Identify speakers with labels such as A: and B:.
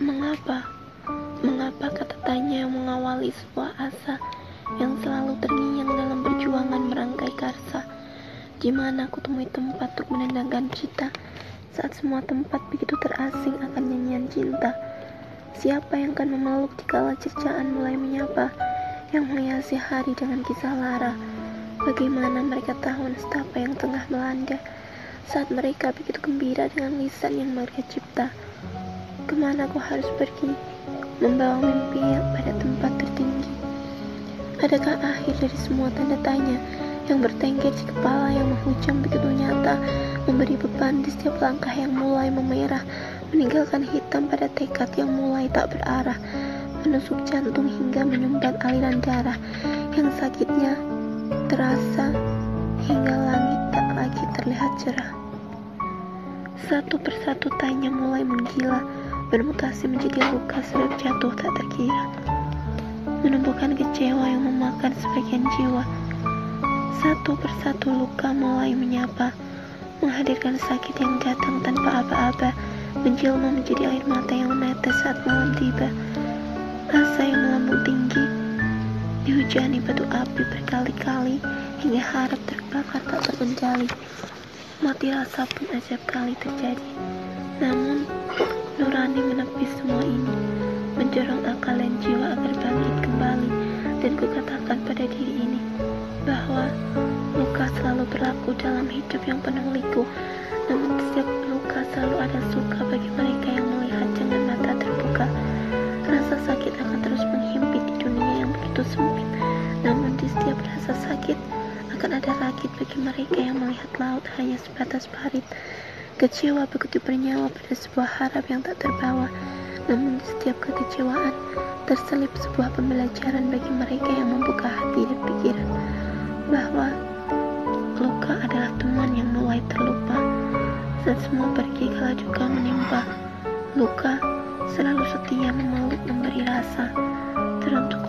A: Mengapa? Mengapa kata tanya yang mengawali sebuah asa yang selalu terngiang dalam perjuangan merangkai karsa? Di mana aku temui tempat untuk menendangkan cerita saat semua tempat begitu terasing akan nyanyian cinta? Siapa yang akan memeluk dikala cercaan mulai menyapa yang menghiasi hari dengan kisah lara? Bagaimana mereka tahu nestapa yang tengah melanda saat mereka begitu gembira dengan lisan yang mereka cipta? Ke mana aku harus pergi? Membawa mimpi yang pada tempat tertinggi. Adakah akhir dari semua tanda tanya yang bertengger di kepala yang menghujam begitu nyata, memberi beban di setiap langkah yang mulai memerah, meninggalkan hitam pada tekad yang mulai tak berarah, menusuk jantung hingga menyumbat aliran darah yang sakitnya terasa hingga langit tak lagi terlihat cerah. Satu persatu tanya mulai menggila, bermutasi menjadi luka sebab jatuh tak terkira. Menumbuhkan kecewa yang memakan sebagian jiwa. Satu persatu luka mulai menyapa, menghadirkan sakit yang datang tanpa aba-aba, menjelma menjadi air mata yang menetes saat malam tiba. Rasa yang melambung tinggi, dihujani batu api berkali-kali, hingga harap terbakar tak terkendali. Mati rasa pun ajab kali terjadi. Namun, Nurani menepis semua ini, mendorong akal dan jiwa agar bangkit kembali, dan kukatakan pada diri ini bahwa luka selalu berlaku dalam hidup yang penuh liku, namun setiap luka selalu ada suka bagi mereka yang melihat dengan mata terbuka. Rasa sakit akan terus menghimpit di dunia yang begitu sempit, namun di setiap rasa sakit akan ada rakit bagi mereka yang melihat laut hanya sebatas parit. Kecewa begitu bernyawa pada sebuah harap yang tak terbawa, namun di setiap kekecewaan terselip sebuah pembelajaran bagi mereka yang membuka hati dan pikiran bahwa luka adalah teman yang mulai terlupa. Saat semua pergi kala juga menimpa luka selalu setia memeluk memberi rasa teruntuk